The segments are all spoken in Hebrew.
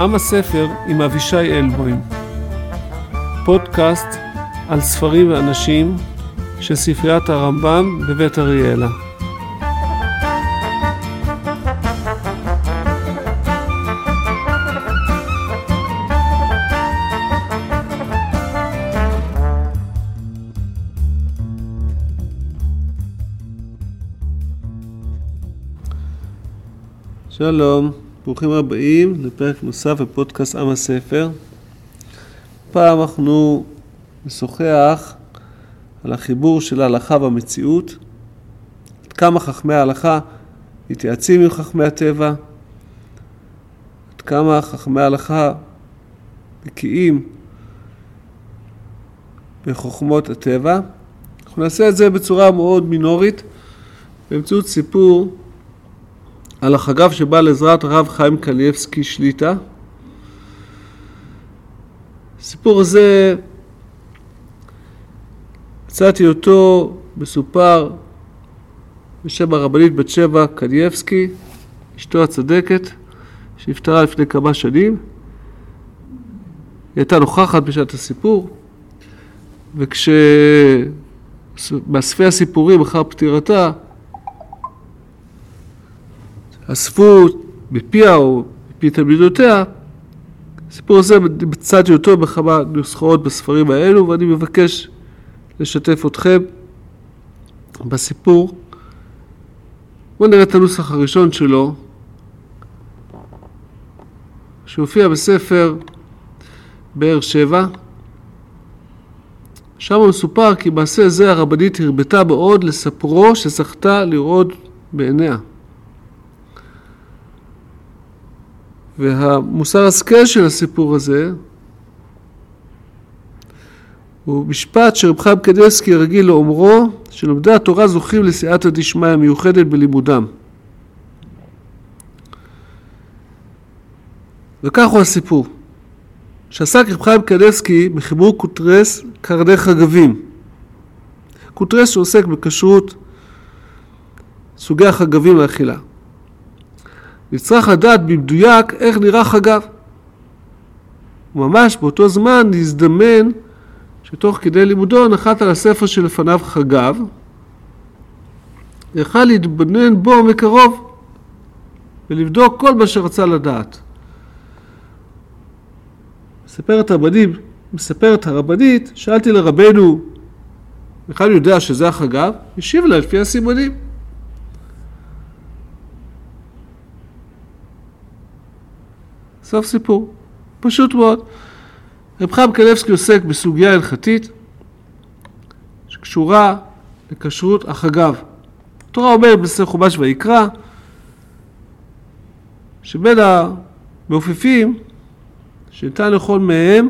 עם הספר עם אבישי אלבוים. פודקאסט על ספרים ואנשים של ספריית הרמב"ם בבית אריאלה. שלום, ברוכים הבאים לפרק נוסף בפודקאסט עם הספר. פעם אנחנו נשוחח על החיבור של ההלכה והמציאות, עד כמה חכמי ההלכה מתייעצים עם חכמי הטבע, עד כמה חכמי ההלכה בקיאים בחוכמות הטבע. אנחנו נעשה את זה בצורה מאוד מינורית, באמצעות סיפור על החגב שבא לעזרת הרב חיים קניאבסקי שליטה. הסיפור הזה, מצאתי אותו מסופר בשם הרבנית בת שבע קניאבסקי, אשתו הצדקת, שנפטרה לפני כמה שנים. היא הייתה נוכחת בשעת הסיפור, וכשמאספי הסיפורים אחר פטירתה אספו בפיה או מפי תלמידותיה, הסיפור הזה מצאתי אותו בכמה נוסחאות בספרים האלו ואני מבקש לשתף אתכם בסיפור. בואו נראה את הנוסח הראשון שלו, שהופיע בספר באר שבע. שם מסופר כי מעשה זה הרבנית הרבתה מאוד לספרו שזכתה לראות בעיניה. והמוסר השכל של הסיפור הזה הוא משפט שרב חיים קדסקי רגיל לאומרו שלומדי התורה זוכים לסייעתא דשמיא מיוחדת בלימודם. וכך הוא הסיפור, שעסק רב חיים קדסקי בחיבור קוטרס קרני חגבים. קוטרס שעוסק בכשרות סוגי החגבים לאכילה. נצטרך לדעת במדויק איך נראה חגב. ממש באותו זמן נזדמן שתוך כדי לימודו נחת על הספר שלפניו חגב, יכל להתבונן בו מקרוב ולבדוק כל מה שרצה לדעת. מספרת הרבנית, מספרת הרבנית, שאלתי לרבנו, בכלל יודע שזה החגב? השיב לה לפי הסימנים. סוף סיפור. פשוט מאוד. רב חיים קלבסקי עוסק בסוגיה הלכתית שקשורה לכשרות החגב. התורה אומרת בספר חומש ויקרא שבין המעופפים שניתן לאכול מהם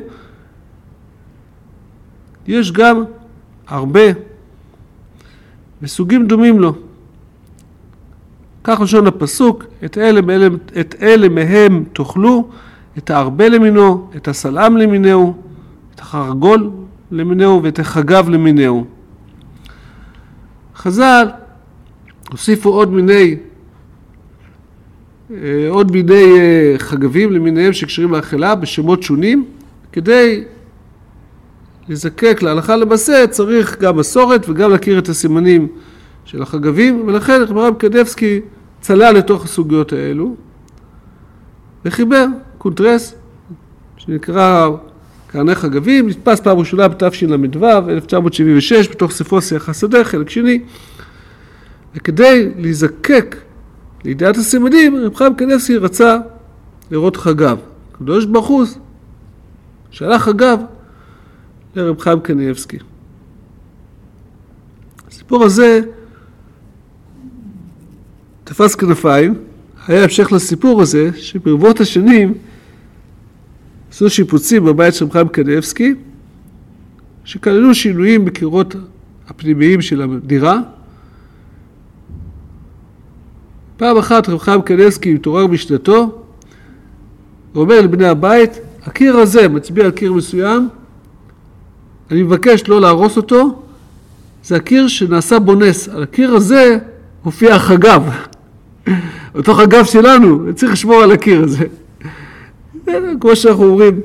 יש גם הרבה וסוגים דומים לו. כך לשון הפסוק, את אלה, מאלה, את אלה מהם תאכלו, את הארבה למינו, את הסלאם למינהו, את החרגול למינהו ואת החגב למינהו. חז"ל הוסיפו עוד מיני, אה, עוד מיני אה, חגבים למיניהם שקשרים לאכילה בשמות שונים, כדי לזקק להלכה למעשה צריך גם מסורת וגם להכיר את הסימנים של החגבים, ולכן רב קדבסקי צלל לתוך הסוגיות האלו וחיבר קונטרס שנקרא קרני חגבים, נתפס פעם ראשונה בתשל"ו, 1976, בתוך ספרו שיח השדה, חלק שני. וכדי להיזקק לידיעת הסימנים, רב חיים קדבסקי רצה לראות חגב. הקדוש ברוך הוא שלח חגב לרב חיים קניאבסקי. הסיפור הזה תפס כנפיים, היה המשך לסיפור הזה, שברבות השנים עשו שיפוצים בבית של חיים קניאבסקי, שכללו שינויים בקירות הפנימיים של הדירה. פעם אחת רב חיים קניאבסקי מתעורר משנתו, ואומר לבני הבית, הקיר הזה מצביע על קיר מסוים, אני מבקש לא להרוס אותו, זה הקיר שנעשה בו נס. על הקיר הזה הופיע החגב. אותו חגב שלנו, צריך לשמור על הקיר הזה. כמו שאנחנו אומרים,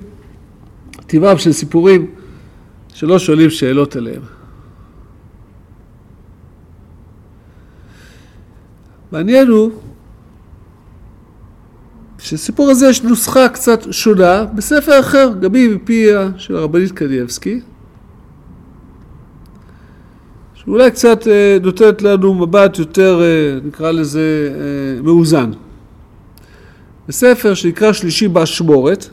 טבעם של סיפורים שלא שואלים שאלות עליהם. מעניין הוא שסיפור הזה יש נוסחה קצת שונה בספר אחר, גם היא מפיה של הרבנית קניאבסקי, שאולי קצת אה, נותנת לנו מבט יותר, אה, נקרא לזה, אה, מאוזן. בספר שנקרא שלישי באשמורת,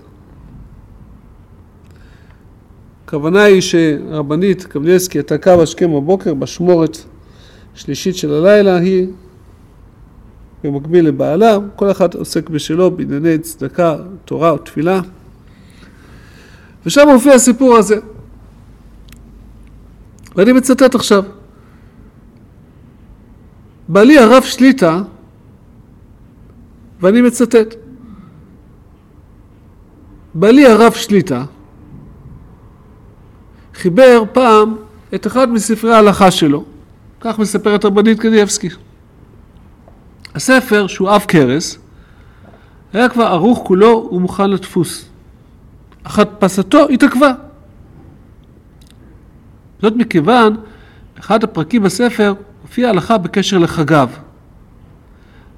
הכוונה היא שהרבנית הייתה קמה השכם בבוקר, באשמורת שלישית של הלילה, היא במקביל לבעלה, כל אחד עוסק בשלו בענייני צדקה, תורה או תפילה. ושם מופיע הסיפור הזה. ואני מצטט עכשיו. בעלי הרב שליטה, ואני מצטט, בעלי הרב שליטה חיבר פעם את אחד מספרי ההלכה שלו, כך מספרת רבנית קניאבסקי. הספר, שהוא אב כרס, היה כבר ערוך כולו ומוכן לדפוס. אך הדפסתו התעכבה. זאת מכיוון, אחד הפרקים בספר הופיע הלכה בקשר לחגיו.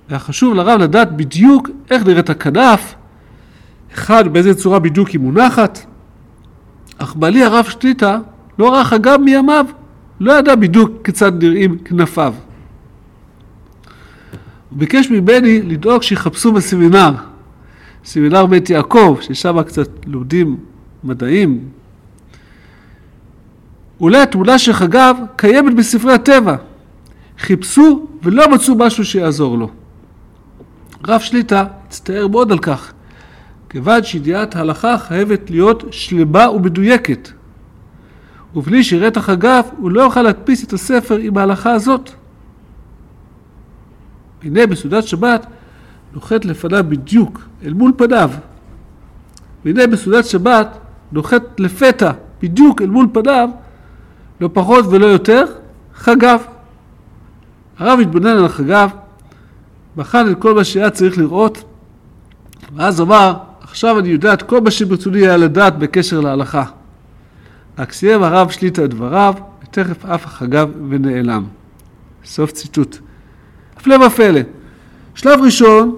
והיה חשוב לרב לדעת בדיוק איך נראית הכנף, אחד, באיזה צורה בדיוק היא מונחת. אך בעלי הרב שליטה לא ראה חגיו מימיו, לא ידע בדיוק כיצד נראים כנפיו. הוא ביקש ממני לדאוג שיחפשו בסמינר, סמינר בית יעקב, ששם קצת לומדים מדעים. אולי התמונה של חגב קיימת בספרי הטבע. חיפשו ולא מצאו משהו שיעזור לו. רב שליטה הצטער מאוד על כך, כיוון שידיעת ההלכה חייבת להיות שלמה ומדויקת. ובלי את החגב, הוא לא יוכל להדפיס את הספר עם ההלכה הזאת. הנה בסעודת שבת נוחת לפניו בדיוק, אל מול פניו. והנה בסעודת שבת נוחת לפתע, בדיוק אל מול פניו, לא פחות ולא יותר, חגב. הרב התבונן על החגב, בחן את כל מה שהיה צריך לראות, ואז אמר, עכשיו אני יודע את כל מה שברצוני היה לדעת בקשר להלכה. רק סיים הרב שליטה את דבריו, ותכף עף החגב ונעלם. סוף ציטוט. הפלא ופלא. שלב ראשון,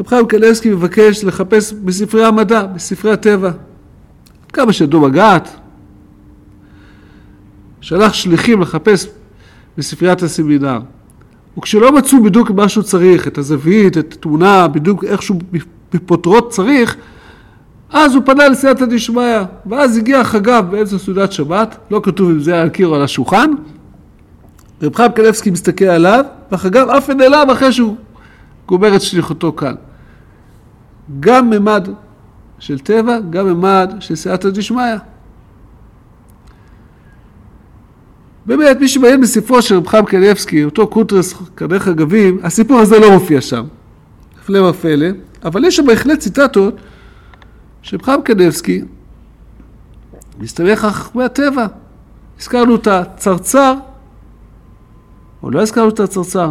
רב חיים קלסקי מבקש לחפש בספרי המדע, בספרי הטבע. כמה שידעו מגעת. שלח שליחים לחפש בספריית הסמינר. וכשלא מצאו בדיוק מה שהוא צריך, את הזווית, את התמונה, בדיוק איכשהו בפותרות צריך, אז הוא פנה לסייעתא דשמיא, ואז הגיע חגב באמצע סעודת שבת, לא כתוב אם זה היה על קיר או על השולחן, רב חיים קלבסקי מסתכל עליו, והחגב אף נעלם אחרי שהוא גומר את שליחותו כאן. גם ממד של טבע, גם ממד של סייעתא דשמיא. באמת, מי שמעיין בספרו של רב חיים קניאבסקי, אותו קונטרס קרני חגבים, הסיפור הזה לא מופיע שם. הפלא ופלא, אבל יש שם בהחלט ציטטות שרב חיים קניאבסקי מסתמך על חכמי הטבע. הזכרנו את הצרצר או לא הזכרנו את הצרצר,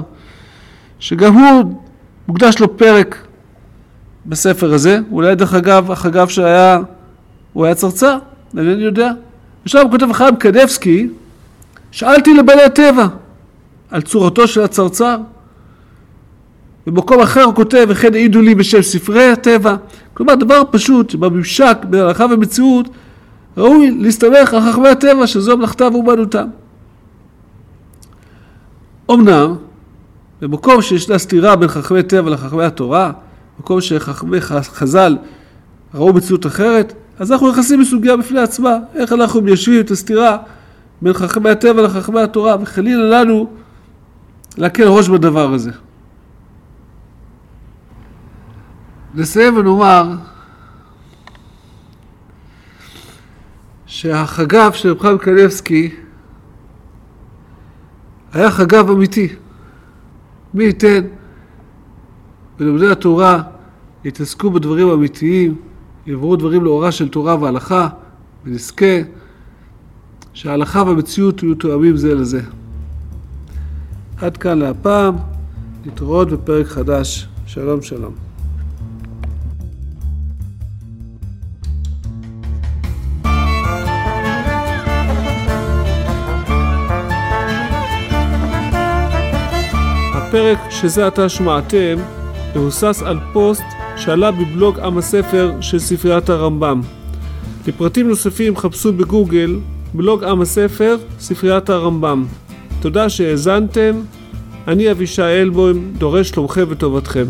שגם הוא, מוקדש לו פרק בספר הזה, אולי דרך אגב, החגב שהיה, הוא היה צרצר, אינני יודע. ושם כותב חיים קדבסקי, שאלתי לבעלי הטבע על צורתו של הצרצר. במקום אחר הוא כותב, וכן העידו לי בשם ספרי הטבע. כלומר, דבר פשוט, שבממשק בין הלכה ומציאות, ראוי להסתמך על חכמי הטבע, שזו מלאכתם ואומנותם. אמנם, במקום שישנה סתירה בין חכמי טבע לחכמי התורה, במקום שחכמי חז"ל ראו מציאות אחרת, אז אנחנו נכנסים לסוגיה בפני עצמה, איך אנחנו מיישבים את הסתירה בין חכמי הטבע לחכמי התורה, וחלילה לנו להקל ראש בדבר הזה. נסיים ונאמר שהחגב של רב חיים קניבסקי היה חגב אמיתי. מי ייתן ולומדי התורה יתעסקו בדברים אמיתיים, יעברו דברים לאורה של תורה והלכה, ונזכה שההלכה והמציאות יהיו תואמים זה לזה. עד כאן להפעם, נתראות בפרק חדש. שלום שלום. הפרק שזה עתה שמעתם מבוסס על פוסט שעלה בבלוג עם הספר של ספריית הרמב"ם. לפרטים נוספים חפשו בגוגל בלוג עם הספר, ספריית הרמב"ם. תודה שהאזנתם, אני אבישי אלבוים, דורש שלומכם וטובתכם.